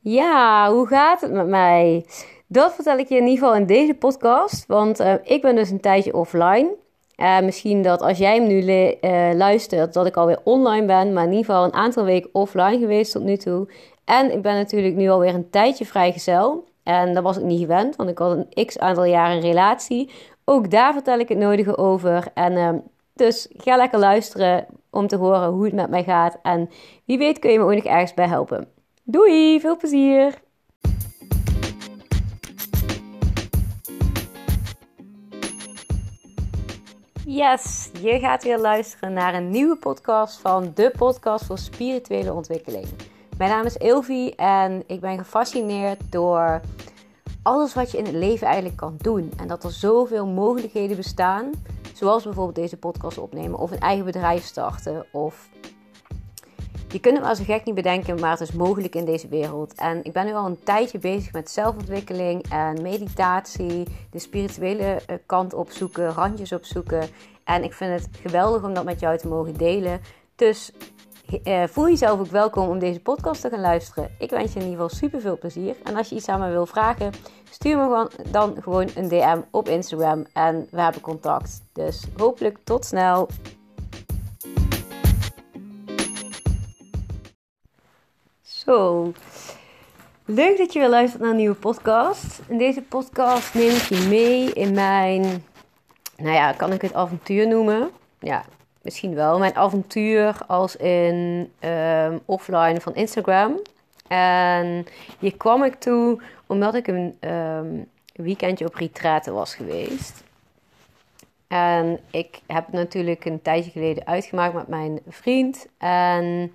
Ja, hoe gaat het met mij? Dat vertel ik je in ieder geval in deze podcast. Want uh, ik ben dus een tijdje offline. Uh, misschien dat als jij hem nu uh, luistert, dat ik alweer online ben. Maar in ieder geval een aantal weken offline geweest tot nu toe. En ik ben natuurlijk nu alweer een tijdje vrijgezel. En dat was ik niet gewend, want ik had een x aantal jaren een relatie. Ook daar vertel ik het nodige over. En dus ga lekker luisteren om te horen hoe het met mij gaat. En wie weet kun je me ook nog ergens bij helpen. Doei, veel plezier! Yes, je gaat weer luisteren naar een nieuwe podcast van de podcast voor spirituele ontwikkeling. Mijn naam is Ilvi en ik ben gefascineerd door alles wat je in het leven eigenlijk kan doen. En dat er zoveel mogelijkheden bestaan, zoals bijvoorbeeld deze podcast opnemen of een eigen bedrijf starten of je kunt het wel zo gek niet bedenken, maar het is mogelijk in deze wereld. En ik ben nu al een tijdje bezig met zelfontwikkeling en meditatie, de spirituele eh, kant opzoeken, randjes opzoeken. En ik vind het geweldig om dat met jou te mogen delen. Dus uh, voel jezelf ook welkom om deze podcast te gaan luisteren. Ik wens je in ieder geval super veel plezier. En als je iets aan me wil vragen, stuur me dan gewoon een DM op Instagram en we hebben contact. Dus hopelijk tot snel. Zo, leuk dat je weer luistert naar een nieuwe podcast. In deze podcast neem ik je mee in mijn, nou ja, kan ik het avontuur noemen? Ja, misschien wel. Mijn avontuur als in um, offline van Instagram. En hier kwam ik toe omdat ik een um, weekendje op retraite was geweest. En ik heb natuurlijk een tijdje geleden uitgemaakt met mijn vriend. En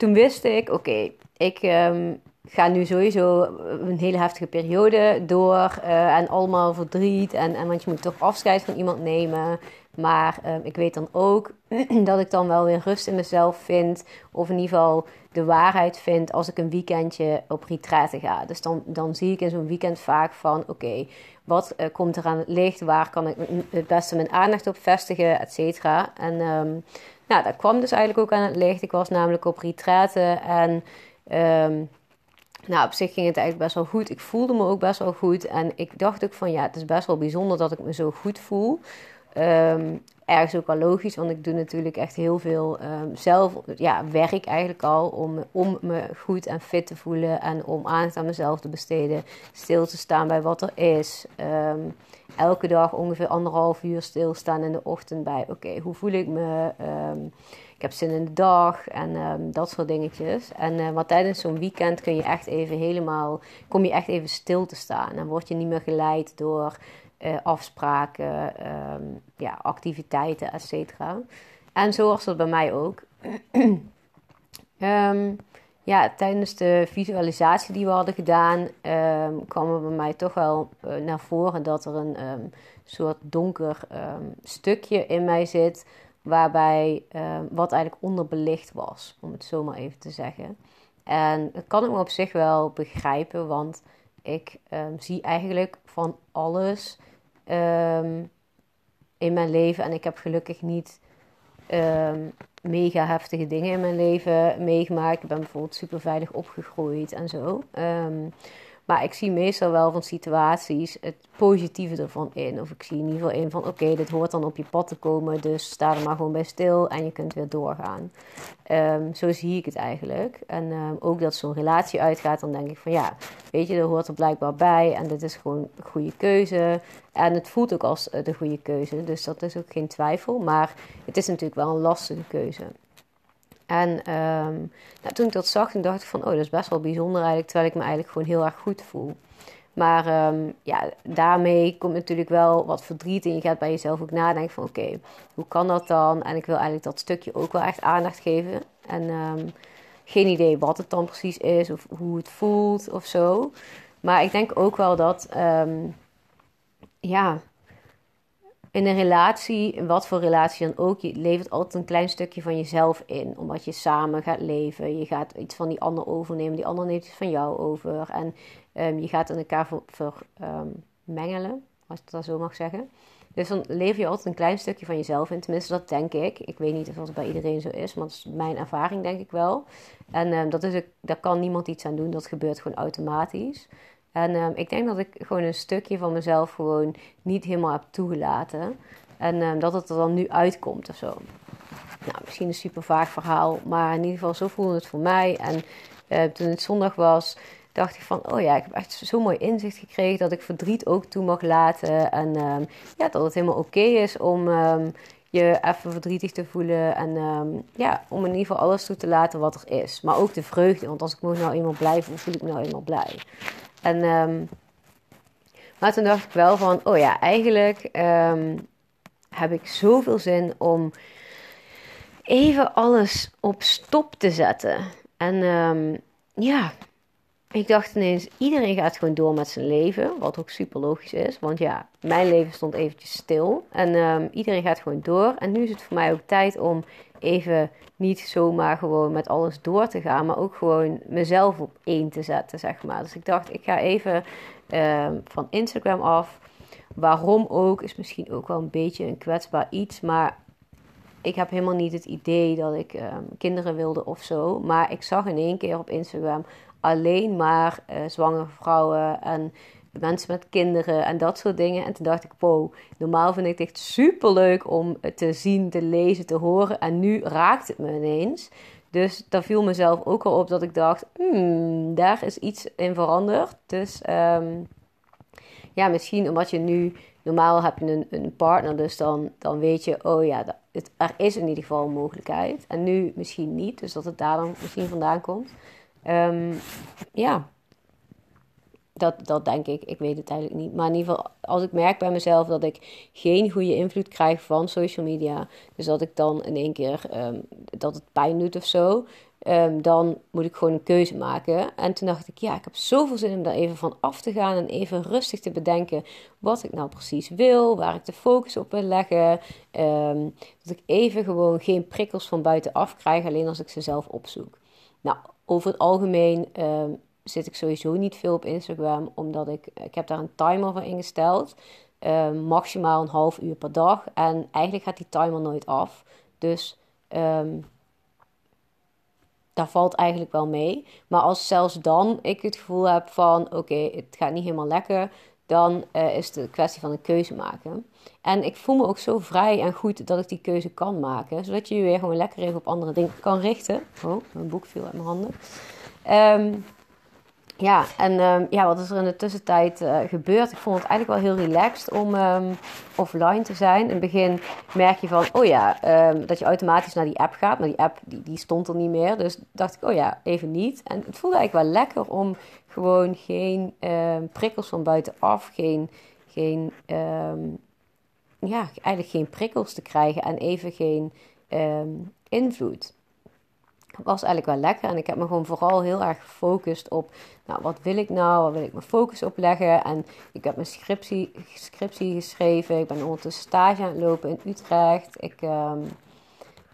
toen wist ik, oké, ik um, ga nu sowieso een hele heftige periode door. Uh, en allemaal verdriet. En, en want je moet toch afscheid van iemand nemen. Maar um, ik weet dan ook dat ik dan wel weer rust in mezelf vind. Of in ieder geval de waarheid vind als ik een weekendje op retraite ga. Dus dan, dan zie ik in zo'n weekend vaak van oké, wat uh, komt er aan het licht? Waar kan ik het beste mijn aandacht op vestigen, et cetera. En um, nou, dat kwam dus eigenlijk ook aan het licht. Ik was namelijk op retraite en um, nou, op zich ging het eigenlijk best wel goed. Ik voelde me ook best wel goed. En ik dacht ook van ja, het is best wel bijzonder dat ik me zo goed voel. Um, ergens ook wel logisch, want ik doe natuurlijk echt heel veel um, zelf, ja, werk eigenlijk al om, om me goed en fit te voelen en om aandacht aan mezelf te besteden, stil te staan bij wat er is. Um, elke dag ongeveer anderhalf uur stilstaan in de ochtend bij, oké, hoe voel ik me? ik heb zin in de dag en dat soort dingetjes. En uh, maar tijdens zo'n weekend kun je echt even helemaal, kom je echt even stil te staan en word je niet meer geleid door uh, afspraken, um, ja, activiteiten, et. En zo was dat bij mij ook. um, ja, tijdens de visualisatie die we hadden gedaan, um, kwam er bij mij toch wel uh, naar voren dat er een soort donker stukje in mij zit, waarbij wat eigenlijk onderbelicht was, om het zo maar even te zeggen. En dat kan ik me op zich wel begrijpen, want ik zie eigenlijk van alles um, in mijn leven. En ik heb gelukkig niet um, mega heftige dingen in mijn leven meegemaakt. Ik ben bijvoorbeeld super veilig opgegroeid en zo. Um, maar ik zie meestal wel van situaties het positieve ervan in. Of ik zie in ieder geval in van oké, dit hoort dan op je pad te komen. Dus sta er maar gewoon bij stil en je kunt weer doorgaan. Zo zie ik het eigenlijk. En ook dat zo'n relatie uitgaat, dan denk ik van ja, weet je, er hoort er blijkbaar bij. En dit is gewoon een goede keuze. En het voelt ook als de goede keuze. Dus dat is ook geen twijfel. Maar het is natuurlijk wel een lastige keuze. En um, nou, toen ik dat zag, toen dacht ik van, oh, dat is best wel bijzonder eigenlijk, terwijl ik me eigenlijk gewoon heel erg goed voel. Maar um, ja, daarmee komt natuurlijk wel wat verdriet en je gaat bij jezelf ook nadenken van, oké, hoe kan dat dan? En ik wil eigenlijk dat stukje ook wel echt aandacht geven. En um, geen idee wat het dan precies is of hoe het voelt of zo. Maar ik denk ook wel dat, ja, in een relatie, wat voor relatie dan ook, je levert altijd een klein stukje van jezelf in. Omdat je samen gaat leven. Je gaat iets van die ander overnemen, die ander neemt iets van jou over. En um, je gaat in elkaar vermengelen, ver, um, als ik dat zo mag zeggen. Dus dan lever je altijd een klein stukje van jezelf in. Tenminste, dat denk ik. Ik weet niet of dat bij iedereen zo is, maar dat is mijn ervaring, denk ik wel. En um, dat is, daar kan niemand iets aan doen. Dat gebeurt gewoon automatisch. En um, ik denk dat ik gewoon een stukje van mezelf gewoon niet helemaal heb toegelaten. En um, dat het er dan nu uitkomt of zo. Nou, misschien een super vaag verhaal, maar in ieder geval zo voelde het voor mij. En uh, toen het zondag was, dacht ik van, oh ja, ik heb echt zo mooi inzicht gekregen dat ik verdriet ook toe mag laten. En um, ja, dat het helemaal oké is om um, je even verdrietig te voelen. En um, ja, om in ieder geval alles toe te laten wat er is. Maar ook de vreugde, want als ik me nou eenmaal blij voel, voel ik me nou eenmaal blij. En, maar toen dacht ik wel van, oh ja, eigenlijk heb ik zoveel zin om even alles op stop te zetten. En ja, ik dacht ineens, iedereen gaat gewoon door met zijn leven. Wat ook super logisch is. Want ja, mijn leven stond eventjes stil. En um, iedereen gaat gewoon door. En nu is het voor mij ook tijd om even niet zomaar gewoon met alles door te gaan. Maar ook gewoon mezelf op één te zetten, zeg maar. Dus ik dacht, ik ga even um, van Instagram af. Waarom ook, is misschien ook wel een beetje een kwetsbaar iets. Maar ik heb helemaal niet het idee dat ik um, kinderen wilde of zo. Maar ik zag in één keer op Instagram alleen maar uh, zwangere vrouwen en mensen met kinderen en dat soort dingen. En toen dacht ik, wow, normaal vind ik het echt super leuk om te zien, te lezen, te horen. En nu raakt het me ineens. Dus daar viel mezelf ook al op dat ik dacht, hmm, daar is iets in veranderd. Dus um, ja, misschien omdat je nu, normaal heb je een, een partner, dus dan, dan weet je, oh ja, er is in ieder geval een mogelijkheid. En nu misschien niet, dus dat het daar dan misschien vandaan komt. Um, ja, dat, dat denk ik. Ik weet het eigenlijk niet. Maar in ieder geval, als ik merk bij mezelf dat ik geen goede invloed krijg van social media. Dus dat ik dan in één keer um, dat het pijn doet of zo. Um, dan moet ik gewoon een keuze maken. En toen dacht ik, ja, ik heb zoveel zin om daar even van af te gaan. En even rustig te bedenken wat ik nou precies wil. Waar ik de focus op wil leggen. Dat ik even gewoon geen prikkels van buitenaf krijg. Alleen als ik ze zelf opzoek. Nou, over het algemeen uh, zit ik sowieso niet veel op Instagram, omdat ik, ik heb daar een timer voor ingesteld. Uh, maximaal een half uur per dag. En eigenlijk gaat die timer nooit af. Dus um, daar valt eigenlijk wel mee. Maar als zelfs dan ik het gevoel heb van oké, het gaat niet helemaal lekker, dan uh, is het een kwestie van een keuze maken. En ik voel me ook zo vrij en goed dat ik die keuze kan maken. Zodat je je weer gewoon lekker even op andere dingen kan richten. Oh, mijn boek viel uit mijn handen. Um, ja, en um, ja, wat is er in de tussentijd uh, gebeurd? Ik vond het eigenlijk wel heel relaxed om um, offline te zijn. In het begin merk je van, oh ja, dat je automatisch naar die app gaat. Maar die app die, die stond er niet meer. Dus dacht ik, oh ja, even niet. En het voelde eigenlijk wel lekker om gewoon geen prikkels van buitenaf, geen... geen ja, eigenlijk geen prikkels te krijgen en even geen um, invloed. Het was eigenlijk wel lekker en ik heb me gewoon vooral heel erg gefocust op, nou, wat wil ik nou, waar wil ik mijn focus op leggen. En ik heb mijn scriptie, scriptie geschreven, ik ben ondertussen stage aan het lopen in Utrecht. Ik,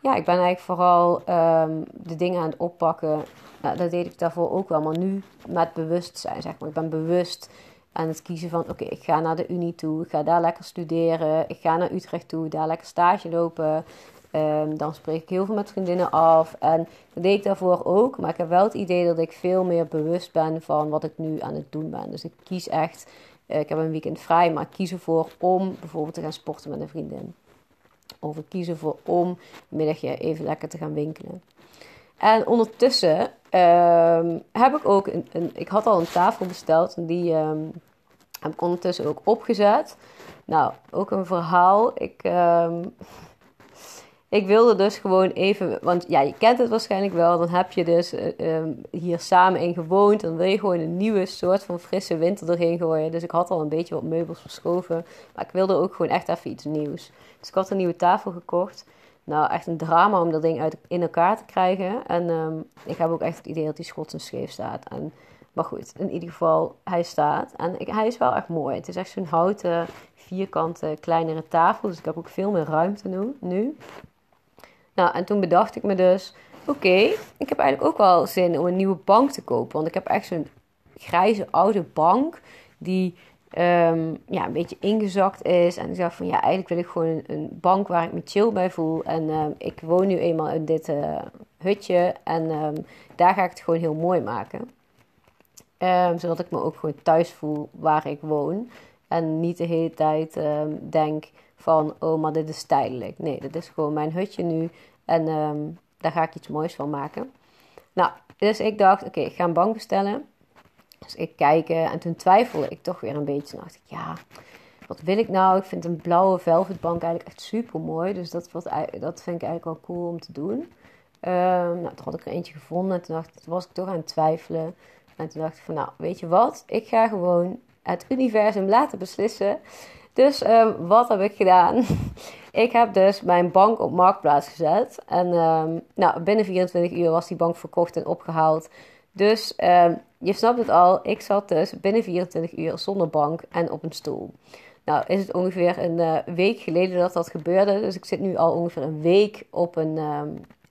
ja, ik ben eigenlijk vooral um, de dingen aan het oppakken. Nou, dat deed ik daarvoor ook wel, maar nu met bewustzijn, zeg maar. Ik ben bewust aan het kiezen van: oké, ik ga naar de Unie toe, ik ga daar lekker studeren, ik ga naar Utrecht toe, daar lekker stage lopen. Um, dan spreek ik heel veel met vriendinnen af. En dat deed ik daarvoor ook. Maar ik heb wel het idee dat ik veel meer bewust ben van wat ik nu aan het doen ben. Dus ik kies echt. Uh, ik heb een weekend vrij, maar ik kies ervoor om bijvoorbeeld te gaan sporten met een vriendin. Of ik kies ervoor om middagje even lekker te gaan winkelen. En ondertussen um, heb ik ook een, Ik had al een tafel besteld. En die um, heb ik ondertussen ook opgezet. Nou, ook een verhaal. Ik, um, ik wilde dus gewoon even. Want ja, je kent het waarschijnlijk wel. Dan heb je dus uh, hier samen in gewoond. Dan wil je gewoon een nieuwe soort van frisse winter erheen gooien. Dus ik had al een beetje wat meubels verschoven. Maar ik wilde ook gewoon echt even iets nieuws. Dus ik had een nieuwe tafel gekocht nou, echt een drama om dat ding uit, in elkaar te krijgen. En um, ik heb ook echt het idee dat die schots en scheef staat. En, maar goed, in ieder geval, hij staat. En ik, hij is wel echt mooi. Het is echt zo'n houten, vierkante, kleinere tafel. Dus ik heb ook veel meer ruimte nu. Nou, en toen bedacht ik me dus... Oké, ik heb eigenlijk ook wel zin om een nieuwe bank te kopen. Want ik heb echt zo'n grijze oude bank... die ehm, ja, een beetje ingezakt is. En ik dacht van ja, eigenlijk wil ik gewoon een, bank waar ik me chill bij voel. En ehm, ik woon nu eenmaal in dit uh, hutje en ehm, daar ga ik het gewoon heel mooi maken. zodat ik me ook gewoon thuis voel waar ik woon. En niet de hele tijd denk van, oh, maar dit is tijdelijk. Nee, dit is gewoon mijn hutje nu. En daar ga ik iets moois van maken. Nou, dus ik dacht, oké, ik ga een bank bestellen. Dus ik kijk en toen twijfelde ik toch weer een beetje. Dacht ik, ja, wat wil ik nou? Ik vind een blauwe velvetbank eigenlijk echt super mooi. Dus dat, dat vind ik eigenlijk wel cool om te doen. Um, nou, toen had ik er eentje gevonden en toen, dacht, toen was ik toch aan het twijfelen. En toen dacht ik van, nou, weet je wat? Ik ga gewoon het universum laten beslissen. Dus um, wat heb ik gedaan? ik heb dus mijn bank op marktplaats gezet. En um, nou, binnen 24 uur was die bank verkocht en opgehaald. Dus um, je snapt het al, ik zat dus binnen 24 uur zonder bank en op een stoel. Nou, is het ongeveer een uh, week geleden dat dat gebeurde. Dus ik zit nu al ongeveer een week op een,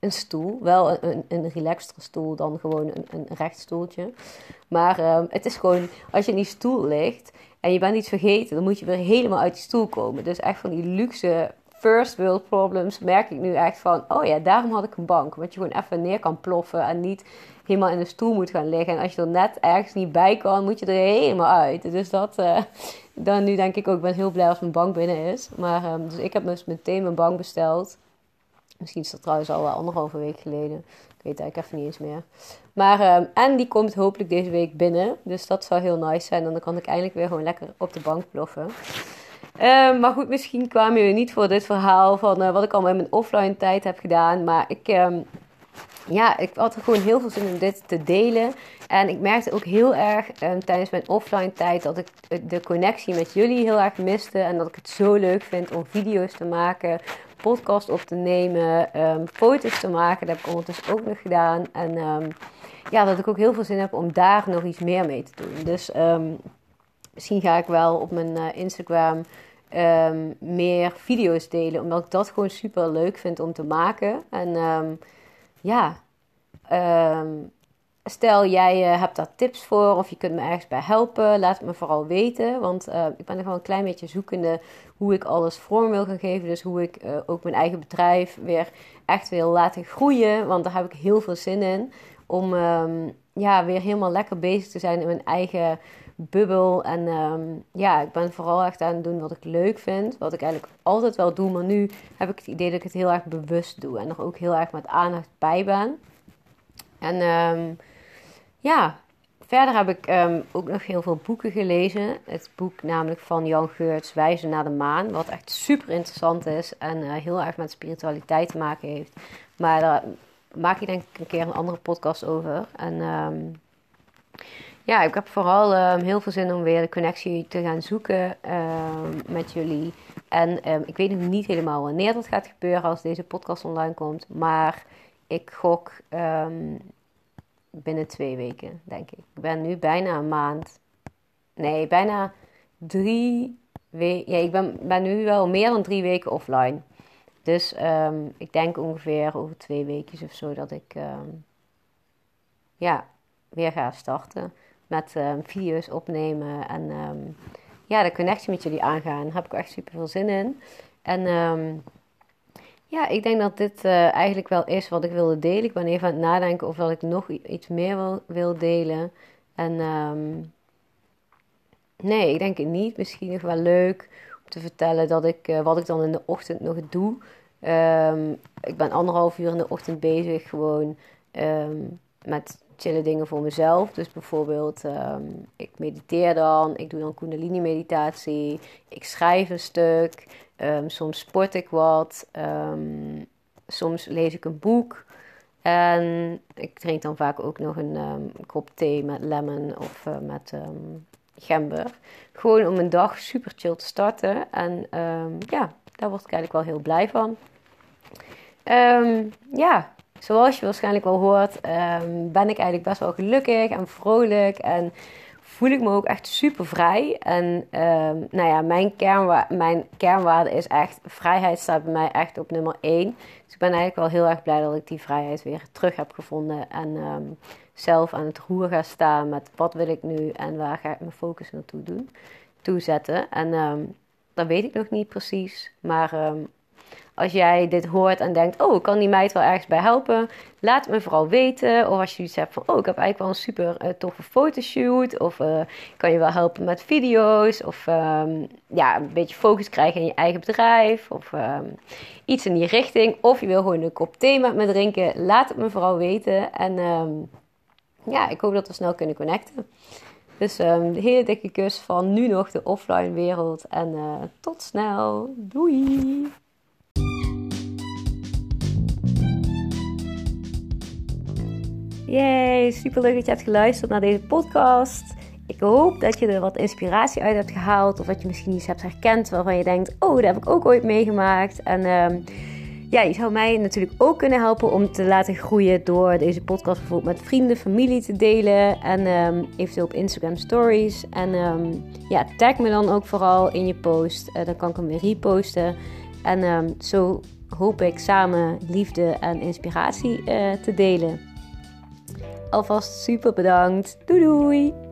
een stoel. Wel een, een, relaxtere stoel dan gewoon een, een rechtstoeltje. Maar um, het is gewoon, als je in die stoel ligt en je bent iets vergeten, dan moet je weer helemaal uit die stoel komen. Dus echt van die luxe first world problems merk ik nu echt van, oh ja, daarom had ik een bank. Want je gewoon even neer kan ploffen en niet helemaal in de stoel moet gaan liggen. En als je er net ergens niet bij kan, moet je er helemaal uit. Dus dat, uh, dan nu denk ik ook, ik ben heel blij als mijn bank binnen is. Maar, um, dus ik heb dus meteen mijn bank besteld. Misschien is dat trouwens al wel anderhalve week geleden. Ik weet het eigenlijk even niet eens meer. Maar, um, en die komt hopelijk deze week binnen. Dus dat zou heel nice zijn. En dan kan ik eindelijk weer gewoon lekker op de bank ploffen. Uh, maar goed, misschien kwamen jullie niet voor dit verhaal van uh, wat ik allemaal in mijn offline tijd heb gedaan. Maar ik, um, ja, ik had gewoon heel veel zin om dit te delen. En ik merkte ook heel erg tijdens mijn offline tijd dat ik de connectie met jullie heel erg miste. En dat ik het zo leuk vind om video's te maken, podcast op te nemen, um, foto's te maken. Dat heb ik ondertussen ook nog gedaan. En um, ja, dat ik ook heel veel zin heb om daar nog iets meer mee te doen. Dus misschien ga ik wel op mijn uh, Instagram meer video's delen. Omdat ik dat gewoon super leuk vind om te maken. En ja, stel jij uh, hebt daar tips voor of je kunt me ergens bij helpen, laat het me vooral weten. Want uh, ik ben er gewoon een klein beetje zoekende hoe ik alles vorm wil gaan geven. Dus hoe ik uh, ook mijn eigen bedrijf weer echt wil laten groeien. Want daar heb ik heel veel zin in. Om um, ja, weer helemaal lekker bezig te zijn in mijn eigen bubbel. En um, ja, ik ben vooral echt aan het doen wat ik leuk vind. Wat ik eigenlijk altijd wel doe. Maar nu heb ik het idee dat ik het heel erg bewust doe. En er ook heel erg met aandacht bij ben. En um, ja, verder heb ik um, ook nog heel veel boeken gelezen. Het boek namelijk van Jan Geurts, Wijzen naar de Maan. Wat echt super interessant is. En uh, heel erg met spiritualiteit te maken heeft. Maar daar maak ik denk ik een keer een andere podcast over. En um, ja, ik heb vooral um, heel veel zin om weer de connectie te gaan zoeken met jullie. En ik weet nog niet helemaal wanneer dat gaat gebeuren als deze podcast online komt. Maar ik gok binnen twee weken, denk ik. Ik ben nu bijna een maand. Nee, bijna drie weken. Ja, ik ben, ben nu wel meer dan drie weken offline. Dus ik denk ongeveer over twee weken of zo dat ik ja, weer ga starten met um, video's opnemen en ja, de connectie met jullie aangaan. Daar heb ik echt super veel zin in. En ja, ik denk dat dit uh, eigenlijk wel is wat ik wilde delen. Ik ben even aan het nadenken of dat ik nog iets meer wil, wil delen. En nee, ik denk het niet. Misschien nog wel leuk om te vertellen dat ik, uh, wat ik dan in de ochtend nog doe. ik ben anderhalf uur in de ochtend bezig gewoon met chille dingen voor mezelf. Dus bijvoorbeeld, um, ik mediteer dan, ik doe dan kundalini meditatie, ik schrijf een stuk, um, soms sport ik wat, um, soms lees ik een boek. En ik drink dan vaak ook nog een kop thee met lemon of uh, met gember. Gewoon om een dag super chill te starten. En ja, daar word ik eigenlijk wel heel blij van. ja, zoals je waarschijnlijk wel hoort, um, ben ik eigenlijk best wel gelukkig en vrolijk. En voel ik me ook echt super vrij. En um, nou ja, mijn, kernwa mijn kernwaarde is echt, vrijheid staat bij mij echt op nummer 1. Dus ik ben eigenlijk wel heel erg blij dat ik die vrijheid weer terug heb gevonden. En um, zelf aan het roer ga staan met wat wil ik nu en waar ga ik mijn focus naartoe doen. toezetten. En ehm, dat weet ik nog niet precies. Maar ehm, als jij dit hoort en denkt: Oh, kan die meid wel ergens bij helpen? Laat me vooral weten. Of als je iets hebt van: Oh, ik heb eigenlijk wel een super uh, toffe fotoshoot. Of uh, kan je wel helpen met video's. Of um, ja, een beetje focus krijgen in je eigen bedrijf. Of um, iets in die richting. Of je wil gewoon een kop thee met me drinken. Laat het me vooral weten. En um, ja, ik hoop dat we snel kunnen connecten. Dus de hele dikke kus van nu nog de offline wereld. En uh, tot snel. Doei! Super leuk dat je hebt geluisterd naar deze podcast. Ik hoop dat je er wat inspiratie uit hebt gehaald. Of dat je misschien iets hebt herkend waarvan je denkt: Oh, dat heb ik ook ooit meegemaakt. En um, ja, je zou mij natuurlijk ook kunnen helpen om te laten groeien door deze podcast bijvoorbeeld met vrienden, familie te delen en um, eventueel op Instagram stories. En um, ja, tag me dan ook vooral in je post. Uh, dan kan ik hem weer reposten. En zo hoop ik samen liefde en inspiratie uh, te delen. Alvast super bedankt. Doei doei!